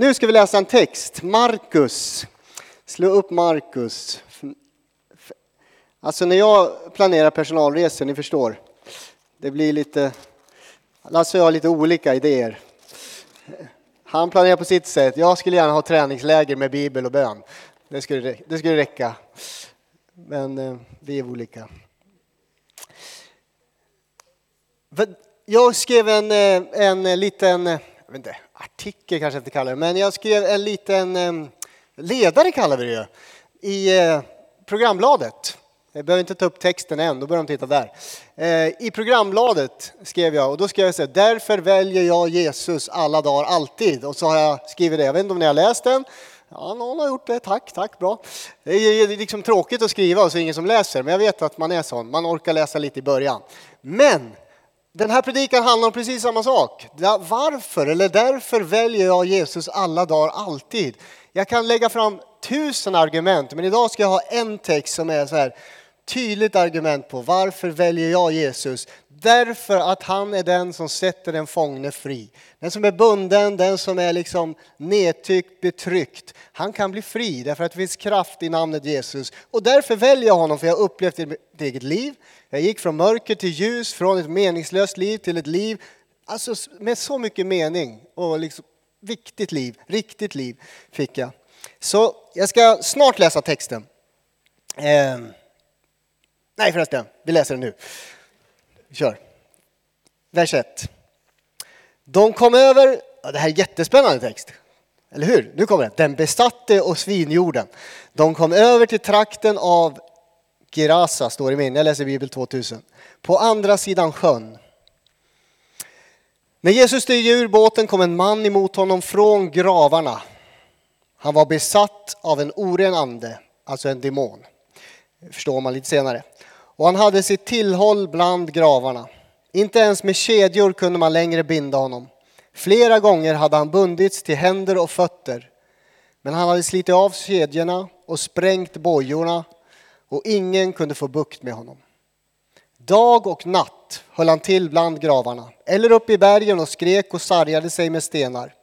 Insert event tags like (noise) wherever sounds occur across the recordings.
Nu ska vi läsa en text, Markus. Slå upp Markus. Alltså när jag planerar personalresor, ni förstår, det blir lite, Lasse och jag har lite olika idéer. Han planerar på sitt sätt, jag skulle gärna ha träningsläger med bibel och bön. Det skulle, det skulle räcka. Men eh, vi är olika. Jag skrev en, eh, en liten, jag vet inte, artikel kanske jag inte kallar det, men jag skrev en liten ehm, ledare kallar vi det ju, i eh, programbladet. Jag behöver inte ta upp texten än, då börjar de titta där. Eh, I programbladet skrev jag, och då skrev jag så här, därför väljer jag Jesus alla dagar, alltid. Och så har jag skrivit det, jag vet inte om ni har läst den, Ja, någon har gjort det. Tack, tack, bra. Det är liksom tråkigt att skriva och så är det ingen som läser, men jag vet att man är sån. Man orkar läsa lite i början. Men den här predikan handlar om precis samma sak. Varför eller därför väljer jag Jesus alla dagar alltid? Jag kan lägga fram tusen argument, men idag ska jag ha en text som är så här tydligt argument på varför väljer jag Jesus? Därför att han är den som sätter den fångne fri. Den som är bunden, den som är liksom nedtyckt, betryckt. Han kan bli fri därför att det finns kraft i namnet Jesus. Och därför väljer jag honom för jag har upplevt det i mitt eget liv. Jag gick från mörker till ljus, från ett meningslöst liv till ett liv alltså med så mycket mening och liksom viktigt liv, riktigt liv fick jag. Så jag ska snart läsa texten. Eh, nej förresten, vi läser den nu. Kör. Vers 1. De kom över, ja, det här är jättespännande text, eller hur? Nu kommer det. Den besatte och svinjorden. De kom över till trakten av Gerasa, står det i min, jag läser Bibel 2000. På andra sidan sjön. När Jesus steg ur båten kom en man emot honom från gravarna. Han var besatt av en oren ande, alltså en demon. Det förstår man lite senare. Och han hade sitt tillhåll bland gravarna. Inte ens med kedjor kunde man längre binda honom. Flera gånger hade han bundits till händer och fötter. Men han hade slitit av kedjorna och sprängt bojorna och ingen kunde få bukt med honom. Dag och natt höll han till bland gravarna eller uppe i bergen och skrek och sargade sig med stenar.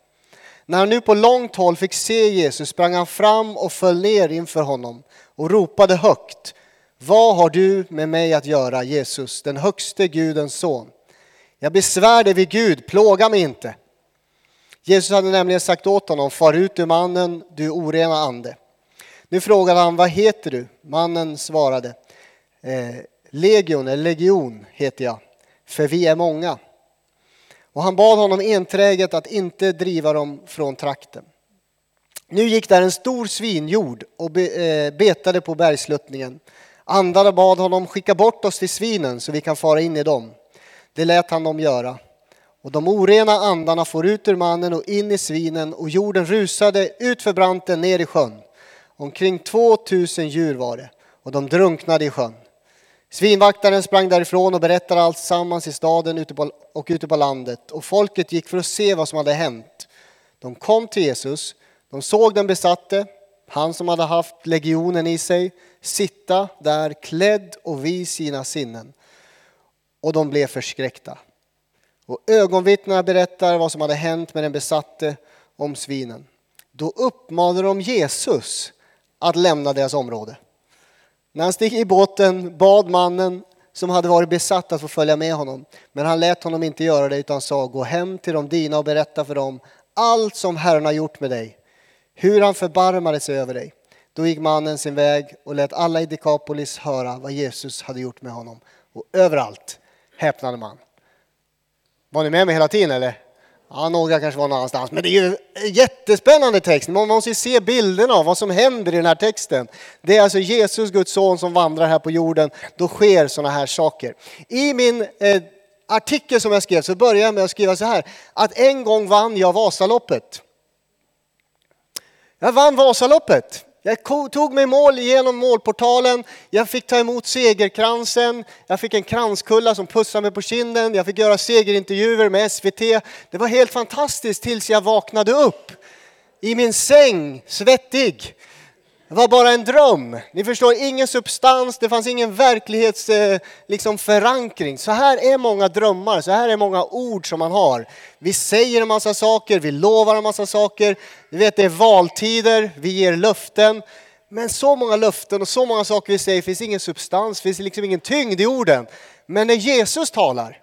När han nu på långt håll fick se Jesus sprang han fram och föll ner inför honom och ropade högt vad har du med mig att göra, Jesus, den högste Gudens son? Jag besvär dig vid Gud, plåga mig inte. Jesus hade nämligen sagt åt honom, far ut ur mannen, du orena ande. Nu frågade han, vad heter du? Mannen svarade, eh, legion, eller legion heter jag, för vi är många. Och han bad honom enträget att inte driva dem från trakten. Nu gick där en stor svinjord och eh, betade på bergsluttningen. Andarna bad honom skicka bort oss till svinen så vi kan fara in i dem. Det lät han dem göra. Och de orena andarna for ut ur mannen och in i svinen och jorden rusade ut för branten ner i sjön. Omkring 2000 djur var det och de drunknade i sjön. Svinvaktaren sprang därifrån och berättade allt sammans i staden och ute på landet och folket gick för att se vad som hade hänt. De kom till Jesus, de såg den besatte, han som hade haft legionen i sig, sitta där klädd och vid sina sinnen. Och de blev förskräckta. Och ögonvittnena berättar vad som hade hänt med den besatte om svinen. Då uppmanade de Jesus att lämna deras område. När han steg i båten bad mannen som hade varit besatt att få följa med honom. Men han lät honom inte göra det utan sa gå hem till de dina och berätta för dem allt som Herren har gjort med dig. Hur han förbarmade sig över dig. Då gick mannen sin väg och lät alla i Dekapolis höra vad Jesus hade gjort med honom. Och överallt häpnade man. Var ni med mig hela tiden eller? Ja, några kanske var någon annanstans. Men det är ju en jättespännande text. Man måste ju se bilderna av vad som händer i den här texten. Det är alltså Jesus, Guds son, som vandrar här på jorden. Då sker sådana här saker. I min eh, artikel som jag skrev så börjar jag med att skriva så här. Att en gång vann jag Vasaloppet. Jag vann Vasaloppet. Jag tog mig mål genom målportalen, jag fick ta emot segerkransen, jag fick en kranskulla som pussade mig på kinden, jag fick göra segerintervjuer med SVT. Det var helt fantastiskt tills jag vaknade upp i min säng, svettig. Det var bara en dröm. Ni förstår, ingen substans, det fanns ingen verklighetsförankring. Eh, liksom, förankring. så här är många drömmar, så här är många ord som man har. Vi säger en massa saker, vi lovar en massa saker. Ni vet, det är valtider, vi ger löften. Men så många löften och så många saker vi säger finns ingen substans, finns liksom ingen tyngd i orden. Men när Jesus talar,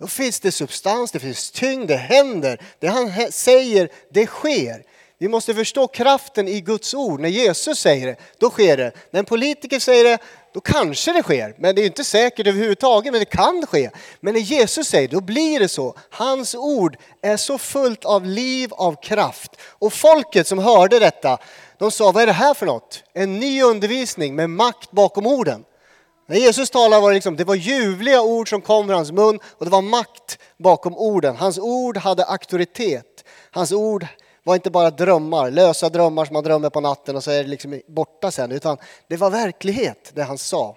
då finns det substans, det finns tyngd, det händer. Det han säger, det sker. Vi måste förstå kraften i Guds ord. När Jesus säger det, då sker det. När en politiker säger det, då kanske det sker. Men det är inte säkert överhuvudtaget, men det kan ske. Men när Jesus säger det, då blir det så. Hans ord är så fullt av liv, av kraft. Och folket som hörde detta, de sa, vad är det här för något? En ny undervisning med makt bakom orden. När Jesus talade var det, liksom, det var ljuvliga ord som kom ur hans mun och det var makt bakom orden. Hans ord hade auktoritet. Hans ord var inte bara drömmar, lösa drömmar som man drömmer på natten och så är det liksom borta sen, utan det var verklighet det han sa.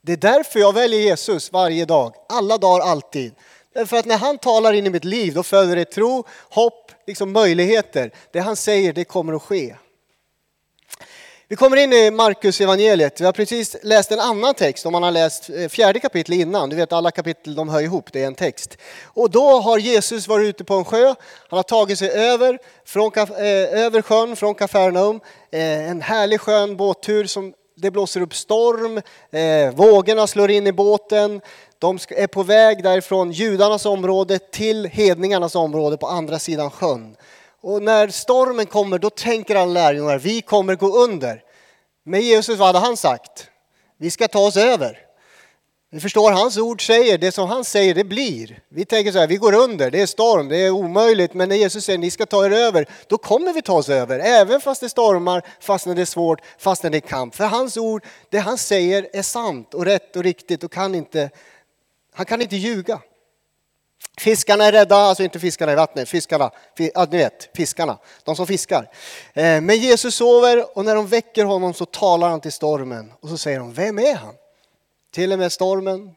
Det är därför jag väljer Jesus varje dag, alla dagar, alltid. Därför att när han talar in i mitt liv, då föder det tro, hopp, liksom möjligheter. Det han säger, det kommer att ske. Vi kommer in i Markus evangeliet. Vi har precis läst en annan text om man har läst eh, fjärde kapitlet innan. Du vet alla kapitel de hör ihop, det är en text. Och då har Jesus varit ute på en sjö. Han har tagit sig över, från, eh, över sjön från Kafarnaum. Eh, en härlig skön båttur som det blåser upp storm, vågorna slår in i båten. De är på väg därifrån judarnas område till hedningarnas område på andra sidan sjön. Och när stormen kommer då tänker alla lärjungar, vi kommer gå under. Men Jesus, vad hade han sagt? Vi ska ta oss över. Vi förstår, hans ord säger, det som han säger det blir. Vi tänker så här, vi går under, det är storm, det är omöjligt. Men när Jesus säger, ni ska ta er över, då kommer vi ta oss över. Även fast det stormar, fast när det är svårt, fast när det är kamp. För hans ord, det han säger är sant och rätt och riktigt och kan inte, han kan inte ljuga. Fiskarna är rädda, alltså inte fiskarna i vattnet, fiskarna, ja, ni vet, fiskarna, de som fiskar. Eh, men Jesus sover och när de väcker honom så talar han till stormen och så säger de, vem är han? Till och med stormen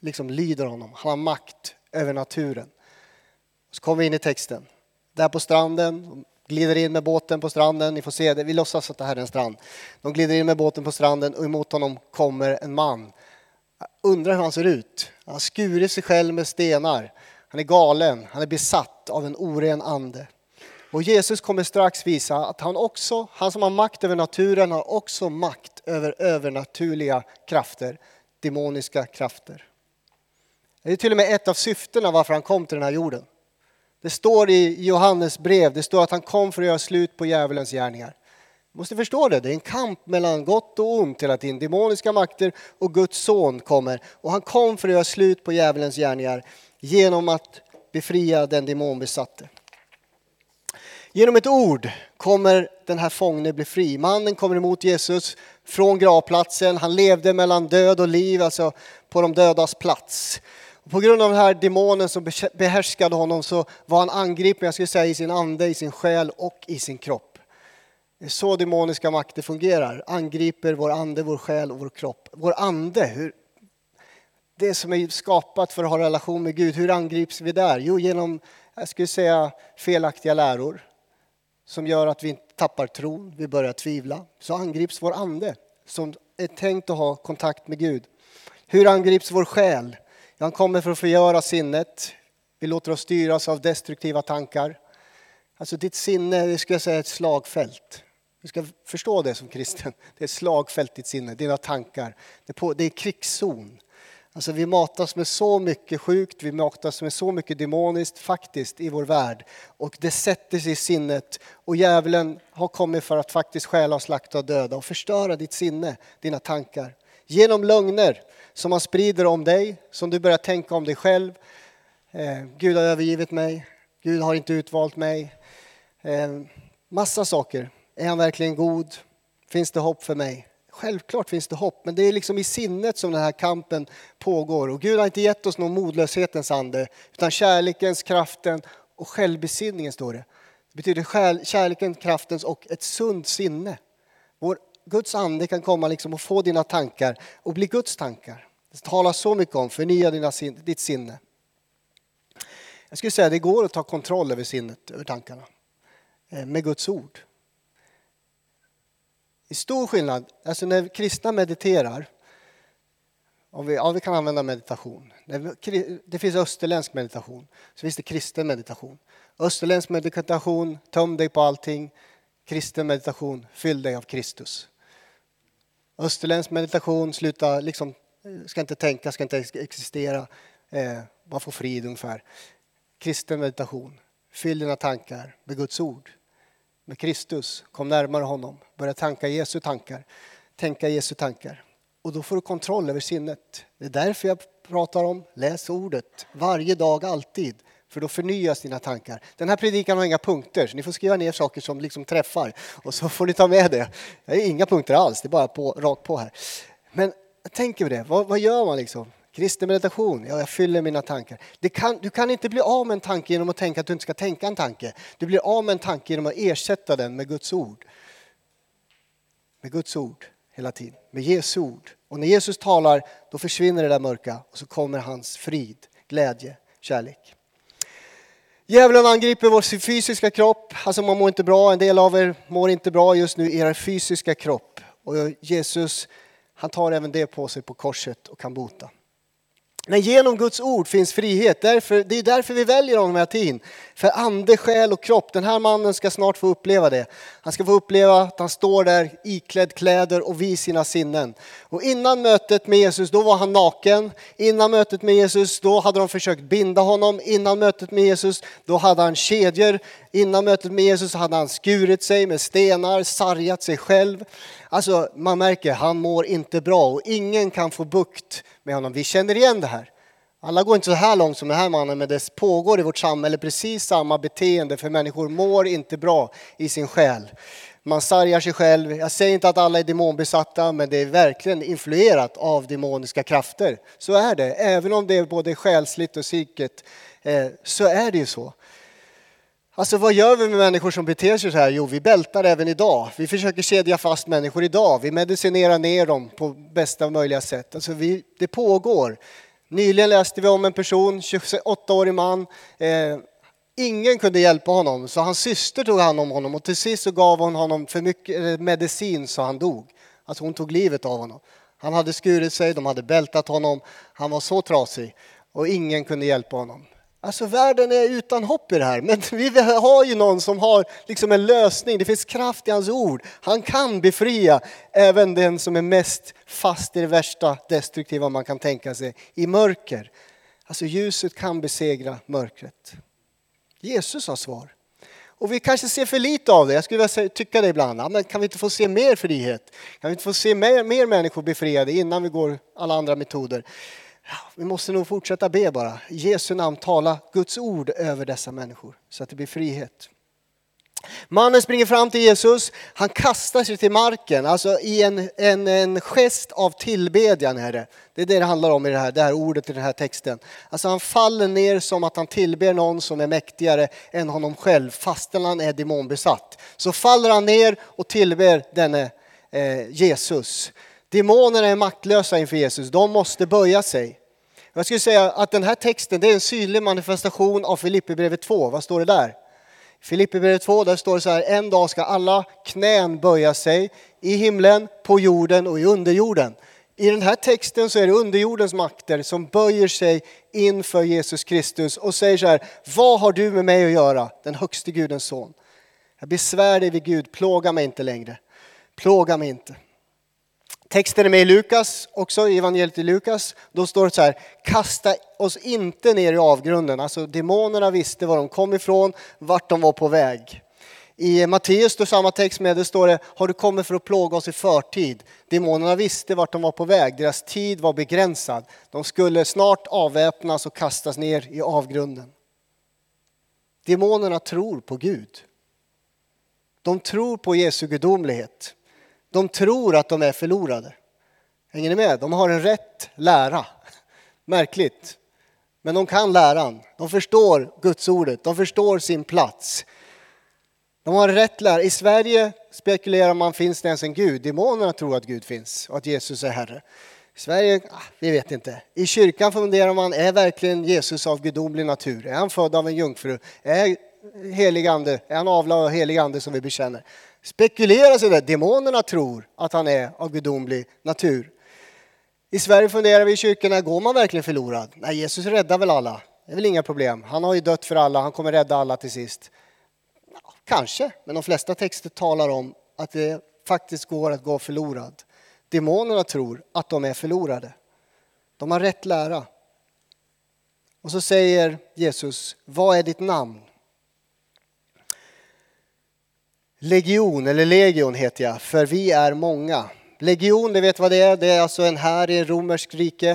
liksom lyder honom, han har makt över naturen. Så kommer vi in i texten. Där på stranden, de glider in med båten på stranden, ni får se det, vi låtsas att det här är en strand. De glider in med båten på stranden och emot honom kommer en man undrar hur han ser ut. Han har skurit sig själv med stenar. Han är galen, han är besatt av en oren ande. Och Jesus kommer strax visa att han också, han som har makt över naturen, har också makt över övernaturliga krafter, demoniska krafter. Det är till och med ett av syftena varför han kom till den här jorden. Det står i Johannes brev, det står att han kom för att göra slut på djävulens gärningar. Du måste förstå det, det är en kamp mellan gott och ont hela tiden. Demoniska makter och Guds son kommer. Och han kom för att göra slut på djävulens gärningar genom att befria den demonbesatte. Genom ett ord kommer den här fången bli fri. Mannen kommer emot Jesus från gravplatsen. Han levde mellan död och liv, alltså på de dödas plats. På grund av den här demonen som behärskade honom så var han angripen, jag skulle säga i sin ande, i sin själ och i sin kropp. Det är så demoniska makter fungerar. Angriper vår ande, vår själ och vår kropp. Vår ande, hur, det som är skapat för att ha relation med Gud, hur angrips vi där? Jo, genom, jag skulle säga, felaktiga läror som gör att vi tappar tron, vi börjar tvivla. Så angrips vår ande som är tänkt att ha kontakt med Gud. Hur angrips vår själ? Han kommer för att förgöra sinnet. Vi låter oss styras av destruktiva tankar. Alltså ditt sinne, det skulle jag säga, är ett slagfält. Du ska förstå det som kristen. Det är slagfält ditt sinne, dina tankar. Det är, på, det är krigszon. Alltså vi matas med så mycket sjukt, vi matas med så mycket demoniskt faktiskt i vår värld. Och det sätter sig i sinnet. Och djävulen har kommit för att faktiskt stjäla, slakta och döda och förstöra ditt sinne, dina tankar. Genom lögner som man sprider om dig, som du börjar tänka om dig själv. Eh, Gud har övergivit mig, Gud har inte utvalt mig. Eh, massa saker. Är han verkligen god? Finns det hopp för mig? Självklart finns det hopp, men det är liksom i sinnet som den här kampen pågår. Och Gud har inte gett oss någon modlöshetens ande, utan kärlekens, kraften och självbesinningen står det. Det betyder kärleken, kraftens och ett sunt sinne. Vår Guds ande kan komma liksom och få dina tankar och bli Guds tankar. Det talas så mycket om förnya dina, ditt sinne. Jag skulle säga att det går att ta kontroll över sinnet, över tankarna, eh, med Guds ord. Det är stor skillnad. Alltså när kristna mediterar, och vi, ja, vi kan använda meditation. Det finns österländsk meditation, så finns det kristen meditation. Österländsk meditation, töm dig på allting. Kristen meditation, fyll dig av Kristus. Österländsk meditation, sluta liksom, ska inte tänka, ska inte existera, eh, bara få frid ungefär. Kristen meditation, fyll dina tankar med Guds ord, med Kristus. Kom närmare honom, börja tanka Jesu tankar, tänka Jesu tankar. Och då får du kontroll över sinnet. Det är därför jag pratar om läs ordet varje dag, alltid. För då förnyas dina tankar. Den här predikan har inga punkter, så ni får skriva ner saker som liksom träffar. Och så får ni ta med det. Det är inga punkter alls, det är bara på, rakt på här. Men tänker på det, vad, vad gör man liksom? Kristen meditation, ja, jag fyller mina tankar. Kan, du kan inte bli av med en tanke genom att tänka att du inte ska tänka en tanke. Du blir av med en tanke genom att ersätta den med Guds ord. Med Guds ord hela tiden, med Jesu ord. Och när Jesus talar, då försvinner det där mörka och så kommer hans frid, glädje, kärlek. Djävulen angriper vår fysiska kropp, alltså man mår inte bra, en del av er mår inte bra just nu i er fysiska kropp. Och Jesus, han tar även det på sig på korset och kan bota. Men genom Guds ord finns frihet. Därför, det är därför vi väljer honom hela tiden. För ande, själ och kropp. Den här mannen ska snart få uppleva det. Han ska få uppleva att han står där iklädd kläder och vid sina sinnen. Och innan mötet med Jesus, då var han naken. Innan mötet med Jesus, då hade de försökt binda honom. Innan mötet med Jesus, då hade han kedjor. Innan mötet med Jesus hade han skurit sig med stenar, sargat sig själv. Alltså man märker, han mår inte bra och ingen kan få bukt med honom. Vi känner igen det här. Alla går inte så här långt som den här mannen, men det pågår i vårt samhälle precis samma beteende, för människor mår inte bra i sin själ. Man sargar sig själv. Jag säger inte att alla är demonbesatta, men det är verkligen influerat av demoniska krafter. Så är det, även om det är både själsligt och psyket, eh, så är det ju så. Alltså vad gör vi med människor som beter sig så här? Jo, vi bältar även idag. Vi försöker kedja fast människor idag. Vi medicinerar ner dem på bästa möjliga sätt. Alltså vi, det pågår. Nyligen läste vi om en person, 28-årig man. Eh, ingen kunde hjälpa honom, så hans syster tog hand om honom och till sist så gav hon honom för mycket eh, medicin så han dog. Alltså hon tog livet av honom. Han hade skurit sig, de hade bältat honom. Han var så trasig och ingen kunde hjälpa honom. Alltså världen är utan hopp i det här, men vi har ju någon som har liksom en lösning. Det finns kraft i hans ord. Han kan befria även den som är mest fast i det värsta destruktiva man kan tänka sig, i mörker. Alltså ljuset kan besegra mörkret. Jesus har svar. Och vi kanske ser för lite av det. Jag skulle vilja tycka det ibland. Ja, men kan vi inte få se mer frihet? Kan vi inte få se mer, mer människor befriade innan vi går alla andra metoder? Vi måste nog fortsätta be bara. I Jesu namn tala Guds ord över dessa människor så att det blir frihet. Mannen springer fram till Jesus, han kastar sig till marken, alltså i en, en, en gest av tillbedjan Herre. det. Det är det det handlar om i det här, det här ordet i den här texten. Alltså han faller ner som att han tillber någon som är mäktigare än honom själv, fastän han är demonbesatt. Så faller han ner och tillber denne eh, Jesus. Demonerna är maktlösa inför Jesus, de måste böja sig. Jag skulle säga att den här texten det är en synlig manifestation av Filipperbrevet 2. Vad står det där? Filipperbrevet 2, där står det så här, en dag ska alla knän böja sig i himlen, på jorden och i underjorden. I den här texten så är det underjordens makter som böjer sig inför Jesus Kristus och säger så här, vad har du med mig att göra, den högste Gudens son? Jag besvär dig vid Gud, plåga mig inte längre. Plåga mig inte. Texten är med i Lukas också, i evangeliet i Lukas. Då står det så här, kasta oss inte ner i avgrunden. Alltså demonerna visste var de kom ifrån, vart de var på väg. I Matteus står samma text med, det står det, har du kommit för att plåga oss i förtid? Demonerna visste vart de var på väg, deras tid var begränsad. De skulle snart avväpnas och kastas ner i avgrunden. Demonerna tror på Gud. De tror på Jesu gudomlighet. De tror att de är förlorade. Hänger ni med? De har en rätt lära. Märkligt. Men de kan läran. De förstår Guds ordet. De förstår sin plats. De har rätt lära. I Sverige spekulerar man, finns det ens en Gud? Demonerna tror att Gud finns och att Jesus är Herre. I Sverige, ah, vi vet inte. I kyrkan funderar man, är verkligen Jesus av gudomlig natur? Är han född av en jungfru? Är helig ande? Är han avlad av helig ande som vi bekänner? Spekuleras sig. Demonerna tror att han är av gudomlig natur. I Sverige funderar vi i kyrkorna, går man verkligen förlorad? Nej, Jesus räddar väl alla. Det är väl inga problem. Han har ju dött för alla, han kommer rädda alla till sist. Kanske, men de flesta texter talar om att det faktiskt går att gå förlorad. Demonerna tror att de är förlorade. De har rätt lära. Och så säger Jesus, vad är ditt namn? Legion, eller legion heter jag, för vi är många. Legion, det vet vad det är, det är alltså en här i romersk rike,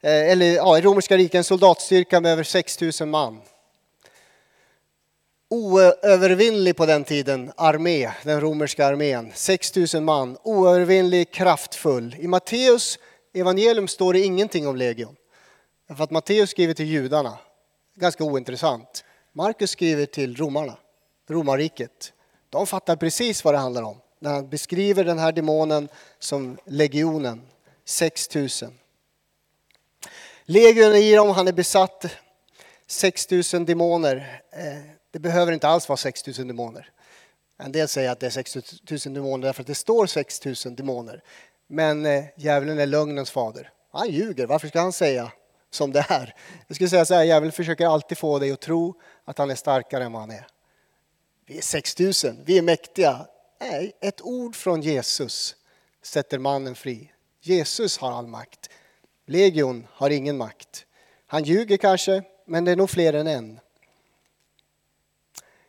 eh, eller ja, i romerska riket en soldatstyrka med över 6000 man. Oövervinnlig på den tiden armé, den romerska armén. 6000 man, oövervinnlig, kraftfull. I Matteus evangelium står det ingenting om legion. För att Matteus skriver till judarna, ganska ointressant. Markus skriver till romarna, romarriket. De fattar precis vad det handlar om när han beskriver den här demonen som legionen, 6000. Legion i dem, han är besatt, 6000 demoner. Eh, det behöver inte alls vara 6000 demoner. En del säger att det är 6000 demoner därför att det står 6000 demoner. Men eh, djävulen är lögnens fader. Han ljuger, varför ska han säga som det är? Jag skulle säga så här, djävulen försöker alltid få dig att tro att han är starkare än vad han är. Vi är 6000, vi är mäktiga. Nej, ett ord från Jesus sätter mannen fri. Jesus har all makt. Legion har ingen makt. Han ljuger kanske, men det är nog fler än en.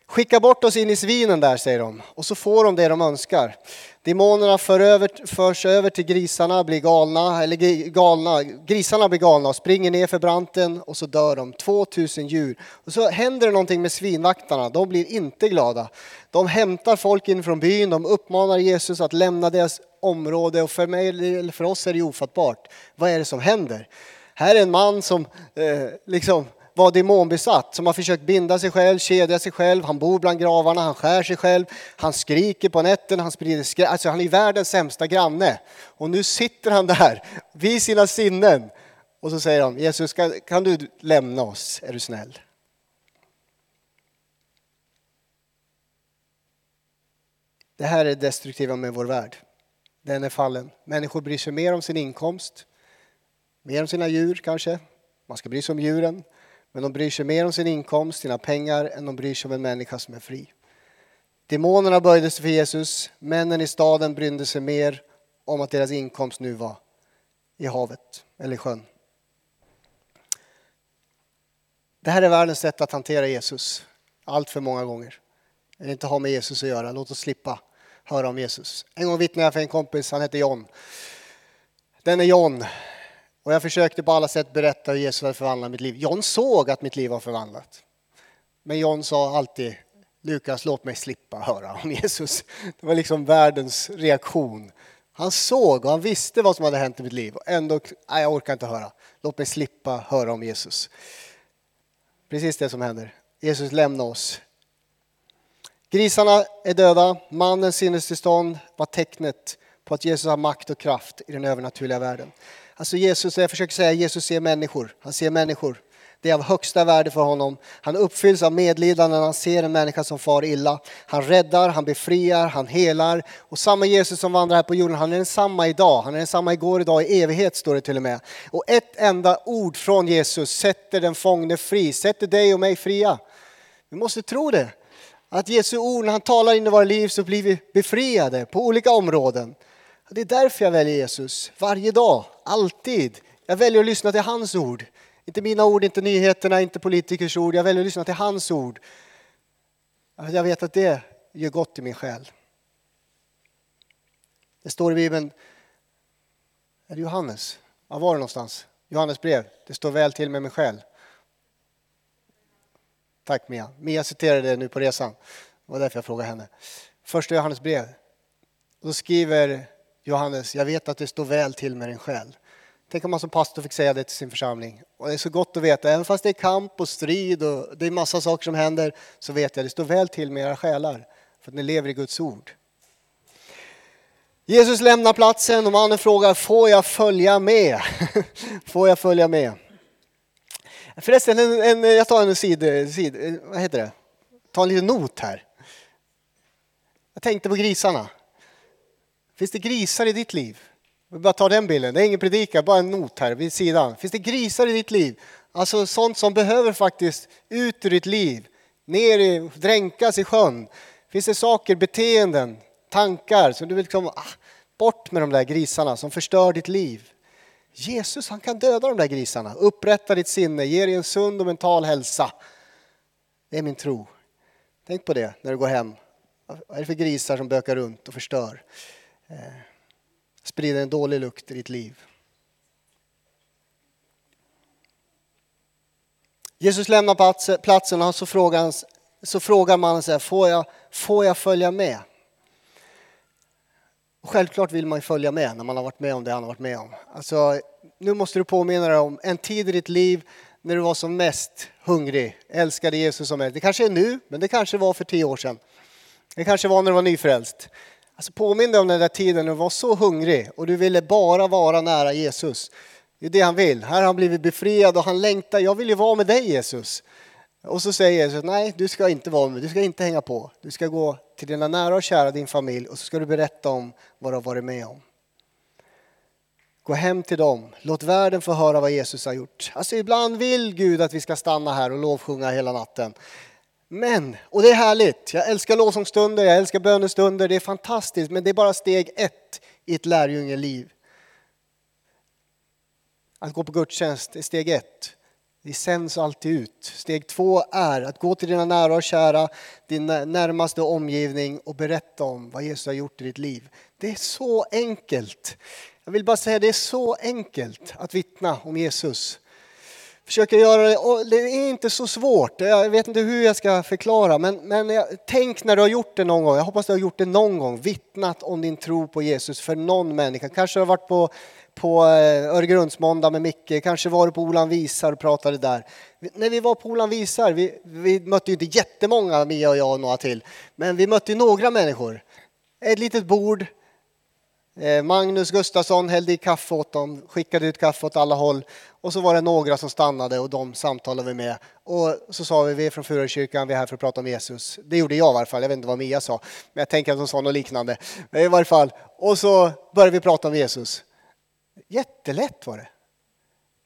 Skicka bort oss in i svinen där, säger de. Och så får de det de önskar. Demonerna för över, förs över till grisarna, blir galna, eller galna. Grisarna blir galna och springer ner för branten och så dör de. 2000 djur. Och så händer det någonting med svinvaktarna. De blir inte glada. De hämtar folk in från byn, de uppmanar Jesus att lämna deras område och för, mig, för oss är det ofattbart. Vad är det som händer? Här är en man som eh, liksom var demonbesatt, som har försökt binda sig själv, kedja sig själv, han bor bland gravarna, han skär sig själv, han skriker på nätterna, han sprider skräck, alltså han är världens sämsta granne. Och nu sitter han där vid sina sinnen och så säger de, Jesus kan, kan du lämna oss, är du snäll? Det här är det destruktiva med vår värld. Den är fallen. Människor bryr sig mer om sin inkomst, mer om sina djur kanske. Man ska bry sig om djuren. Men de bryr sig mer om sin inkomst, sina pengar, än de bryr sig om en människa som är fri. Demonerna böjde sig för Jesus. Männen i staden brydde sig mer om att deras inkomst nu var i havet eller i sjön. Det här är världens sätt att hantera Jesus allt för många gånger. Det inte ha med Jesus att göra. Låt oss slippa höra om Jesus. En gång vittnade jag för en kompis, han hette John. Den är John. Och jag försökte på alla sätt berätta hur Jesus hade förvandlat mitt liv. John såg att mitt liv var förvandlat. Men John sa alltid, Lukas låt mig slippa höra om Jesus. Det var liksom världens reaktion. Han såg och han visste vad som hade hänt i mitt liv. Och ändå, nej jag orkar inte höra. Låt mig slippa höra om Jesus. Precis det som händer. Jesus lämnar oss. Grisarna är döda. Mannens sinnestillstånd var tecknet på att Jesus har makt och kraft i den övernaturliga världen. Alltså Jesus, jag försöker säga, Jesus ser människor. Han ser människor. Det är av högsta värde för honom. Han uppfylls av medlidande när han ser en människa som far illa. Han räddar, han befriar, han helar. Och samma Jesus som vandrar här på jorden, han är densamma idag. Han är densamma igår, idag, i evighet står det till och med. Och ett enda ord från Jesus sätter den fångne fri, sätter dig och mig fria. Vi måste tro det. Att Jesu ord, när han talar in i våra liv så blir vi befriade på olika områden. Det är därför jag väljer Jesus varje dag, alltid. Jag väljer att lyssna till hans ord. Inte mina ord, inte nyheterna, inte politikers ord. Jag väljer att lyssna till hans ord. Alltså, jag vet att det gör gott i min själ. Det står i Bibeln, är det Johannes? Var var det någonstans? Johannes brev. Det står väl till med min själ. Tack Mia. Mia citerade det nu på resan. Det var därför jag frågade henne. Första Johannes brev. Då skriver Johannes, jag vet att det står väl till med din själ. Tänk om man som pastor fick säga det till sin församling. Och det är så gott att veta, även fast det är kamp och strid och det är massa saker som händer, så vet jag att det står väl till med era själar. För att ni lever i Guds ord. Jesus lämnar platsen och mannen frågar, får jag följa med? (laughs) får jag följa med? Förresten, en, en, jag tar en sid, sid, vad heter det? ta en liten not här. Jag tänkte på grisarna. Finns det grisar i ditt liv? Vi bara ta den bilden. Det är ingen predika, bara en not här vid sidan. Finns det grisar i ditt liv? Alltså sånt som behöver faktiskt ut ur ditt liv. Ner i, dränkas i sjön. Finns det saker, beteenden, tankar som du vill komma, ah, bort med de där grisarna som förstör ditt liv. Jesus han kan döda de där grisarna, upprätta ditt sinne, ge dig en sund och mental hälsa. Det är min tro. Tänk på det när du går hem. Vad är det för grisar som bökar runt och förstör? Eh, sprider en dålig lukt i ditt liv. Jesus lämnar platsen och så frågar, så frågar mannen så här, får jag, får jag följa med? Självklart vill man ju följa med när man har varit med om det han har varit med om. Alltså, nu måste du påminna dig om en tid i ditt liv när du var som mest hungrig, älskade Jesus som mest. Det kanske är nu, men det kanske var för tio år sedan. Det kanske var när du var nyfrälst. Alltså påminn dig om den där tiden när du var så hungrig och du ville bara vara nära Jesus. Det är det han vill. Här har han blivit befriad och han längtar. Jag vill ju vara med dig Jesus. Och så säger Jesus, nej du ska inte vara med, du ska inte hänga på. Du ska gå till dina nära och kära, din familj och så ska du berätta om vad du har varit med om. Gå hem till dem, låt världen få höra vad Jesus har gjort. Alltså ibland vill Gud att vi ska stanna här och lovsjunga hela natten. Men, och det är härligt, jag älskar lovsångsstunder, jag älskar bönestunder, det är fantastiskt, men det är bara steg ett i ett lärjungeliv. Att gå på gudstjänst är steg ett. Det sänds alltid ut. Steg två är att gå till dina nära och kära, din närmaste omgivning och berätta om vad Jesus har gjort i ditt liv. Det är så enkelt. Jag vill bara säga det är så enkelt att vittna om Jesus. Försöka göra det, och det är inte så svårt. Jag vet inte hur jag ska förklara, men, men tänk när du har gjort det någon gång. Jag hoppas du har gjort det någon gång. Vittnat om din tro på Jesus för någon människa. Kanske du har varit på på eh, Öregrundsmåndag med Micke, kanske var du på Olan Visar och pratade där. När vi var på Olan Visar, vi, vi mötte ju inte jättemånga, Mia och jag och några till, men vi mötte ju några människor. Ett litet bord, Eh, Magnus Gustafsson hällde i kaffe åt dem, skickade ut kaffe åt alla håll. Och så var det några som stannade och de samtalade vi med. Och så sa vi, vi är från Furukyrkan, vi är här för att prata om Jesus. Det gjorde jag i varje fall, jag vet inte vad Mia sa. Men jag tänker att hon sa något liknande. I varje fall. Och så började vi prata om Jesus. Jättelätt var det.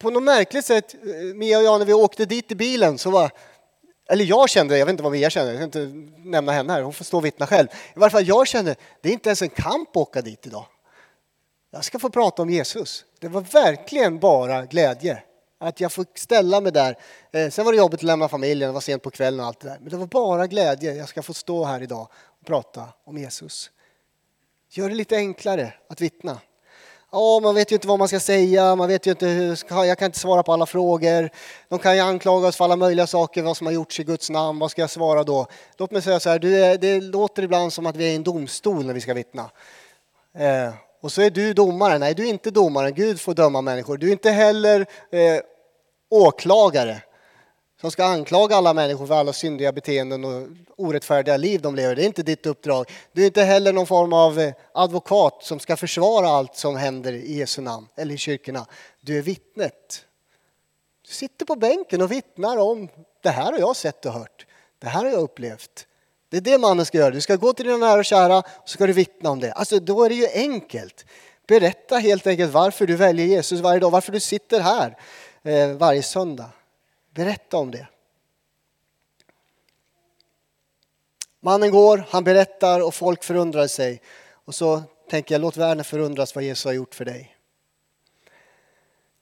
På något märkligt sätt, eh, Mia och jag när vi åkte dit i bilen så var eller jag kände, jag vet inte vad Mia kände, jag kan inte nämna henne här, hon får stå och vittna själv. I varje fall jag kände, det är inte ens en kamp att åka dit idag. Jag ska få prata om Jesus. Det var verkligen bara glädje att jag fick ställa mig där. Eh, sen var det jobbigt att lämna familjen, det var sent på kvällen och allt det där. Men det var bara glädje, jag ska få stå här idag och prata om Jesus. Gör det lite enklare att vittna. Ja, man vet ju inte vad man ska säga, man vet ju inte hur, jag kan inte svara på alla frågor. De kan ju anklaga oss för alla möjliga saker, vad som har gjorts i Guds namn, vad ska jag svara då? Låt mig säga så här, det låter ibland som att vi är i en domstol när vi ska vittna. Eh, och så är du domaren, nej du är inte domaren, Gud får döma människor. Du är inte heller eh, åklagare som ska anklaga alla människor för alla syndiga beteenden och orättfärdiga liv de lever. Det är inte ditt uppdrag. Du är inte heller någon form av eh, advokat som ska försvara allt som händer i Jesu namn eller i kyrkorna. Du är vittnet. Du sitter på bänken och vittnar om det här har jag sett och hört. Det här har jag upplevt. Det är det mannen ska göra. Du ska gå till dina nära och kära och så ska du vittna om det. Alltså då är det ju enkelt. Berätta helt enkelt varför du väljer Jesus varje dag, varför du sitter här eh, varje söndag. Berätta om det. Mannen går, han berättar och folk förundrar sig. Och så tänker jag, låt världen förundras vad Jesus har gjort för dig.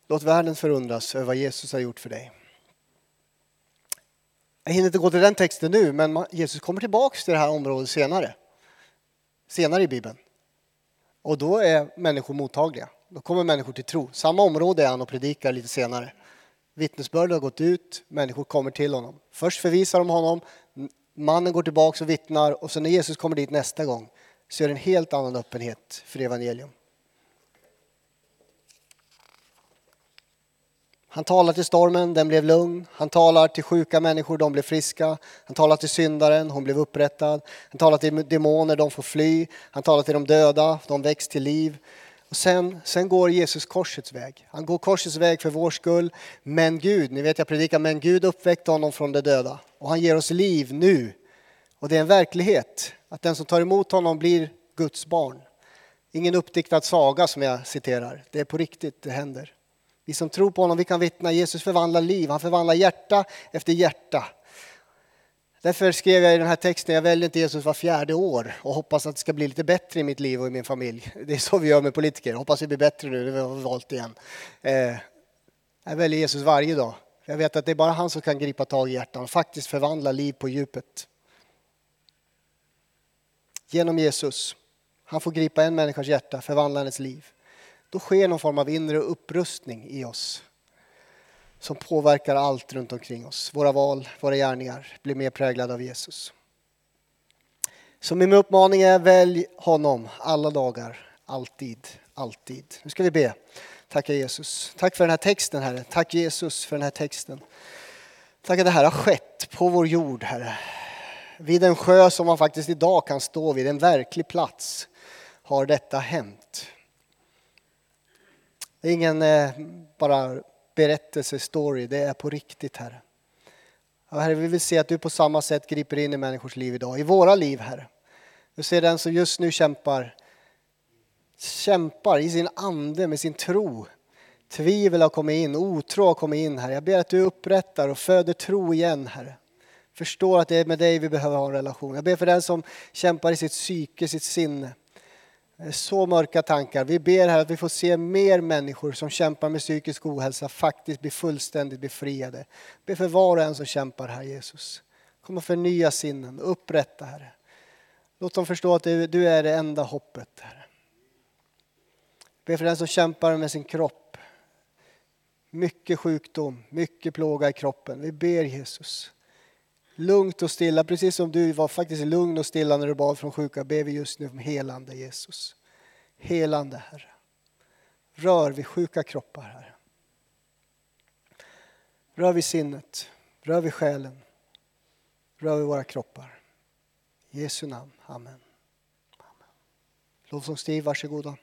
Låt världen förundras över vad Jesus har gjort för dig. Jag hinner inte gå till den texten nu, men Jesus kommer tillbaka till det här området senare. Senare i Bibeln. Och då är människor mottagliga. Då kommer människor till tro. Samma område är han och predikar lite senare. Vittnesbörd har gått ut, människor kommer till honom. Först förvisar de honom, mannen går tillbaka och vittnar och sen när Jesus kommer dit nästa gång så är det en helt annan öppenhet för evangelium. Han talar till stormen, den blev lugn. Han talar till sjuka människor, de blev friska. Han talar till syndaren, hon blev upprättad. Han talar till demoner, de får fly. Han talar till de döda, de väcks till liv. Och sen, sen går Jesus korsets väg. Han går korsets väg för vår skull. Men Gud, ni vet jag predikar, men Gud uppväckte honom från de döda. Och han ger oss liv nu Och det är en verklighet att den som tar emot honom blir Guds barn. Ingen uppdiktad saga som jag citerar. Det är på riktigt, det händer. Vi som tror på honom, vi kan vittna. Jesus förvandlar liv, han förvandlar hjärta efter hjärta. Därför skrev jag i den här texten, jag väljer inte Jesus var fjärde år och hoppas att det ska bli lite bättre i mitt liv och i min familj. Det är så vi gör med politiker, hoppas det blir bättre nu, det har vi valt igen. Eh, jag väljer Jesus varje dag. Jag vet att det är bara han som kan gripa tag i hjärtan och faktiskt förvandla liv på djupet. Genom Jesus. Han får gripa en människas hjärta, förvandla hennes liv. Då sker någon form av inre upprustning i oss som påverkar allt runt omkring oss. Våra val, våra gärningar blir mer präglade av Jesus. Så min uppmaning är välj honom alla dagar, alltid, alltid. Nu ska vi be. Tacka Jesus. Tack för den här texten Herre. Tack Jesus för den här texten. Tack att det här har skett på vår jord Herre. Vid en sjö som man faktiskt idag kan stå vid, en verklig plats, har detta hänt. Det är ingen eh, bara berättelse, story, det är på riktigt Herre. Herre, vi vill se att du på samma sätt griper in i människors liv idag, i våra liv Herre. Du ser den som just nu kämpar, kämpar i sin ande med sin tro. Tvivel har kommit in, otro har kommit in Herre. Jag ber att du upprättar och föder tro igen Herre. Förstår att det är med dig vi behöver ha en relation. Jag ber för den som kämpar i sitt psyke, sitt sinne. Eh, så mörka tankar. Vi ber här att vi får se mer människor som kämpar med psykisk ohälsa faktiskt bli fullständigt befriade. Be för var och en som kämpar här Jesus. Kom och förnya sinnen, upprätta Herre. Låt dem förstå att du är det enda hoppet Herre. Be för den som kämpar med sin kropp. Mycket sjukdom, mycket plåga i kroppen. Vi ber Jesus lugnt och stilla, precis som du var faktiskt lugn och stilla när du bad från sjuka, ber vi just nu om helande Jesus. Helande Herre. Rör vid sjuka kroppar Herre. Rör vid sinnet, rör vid själen, rör vid våra kroppar. I Jesu namn, Amen. Amen. Lovsångsstiv, varsågoda.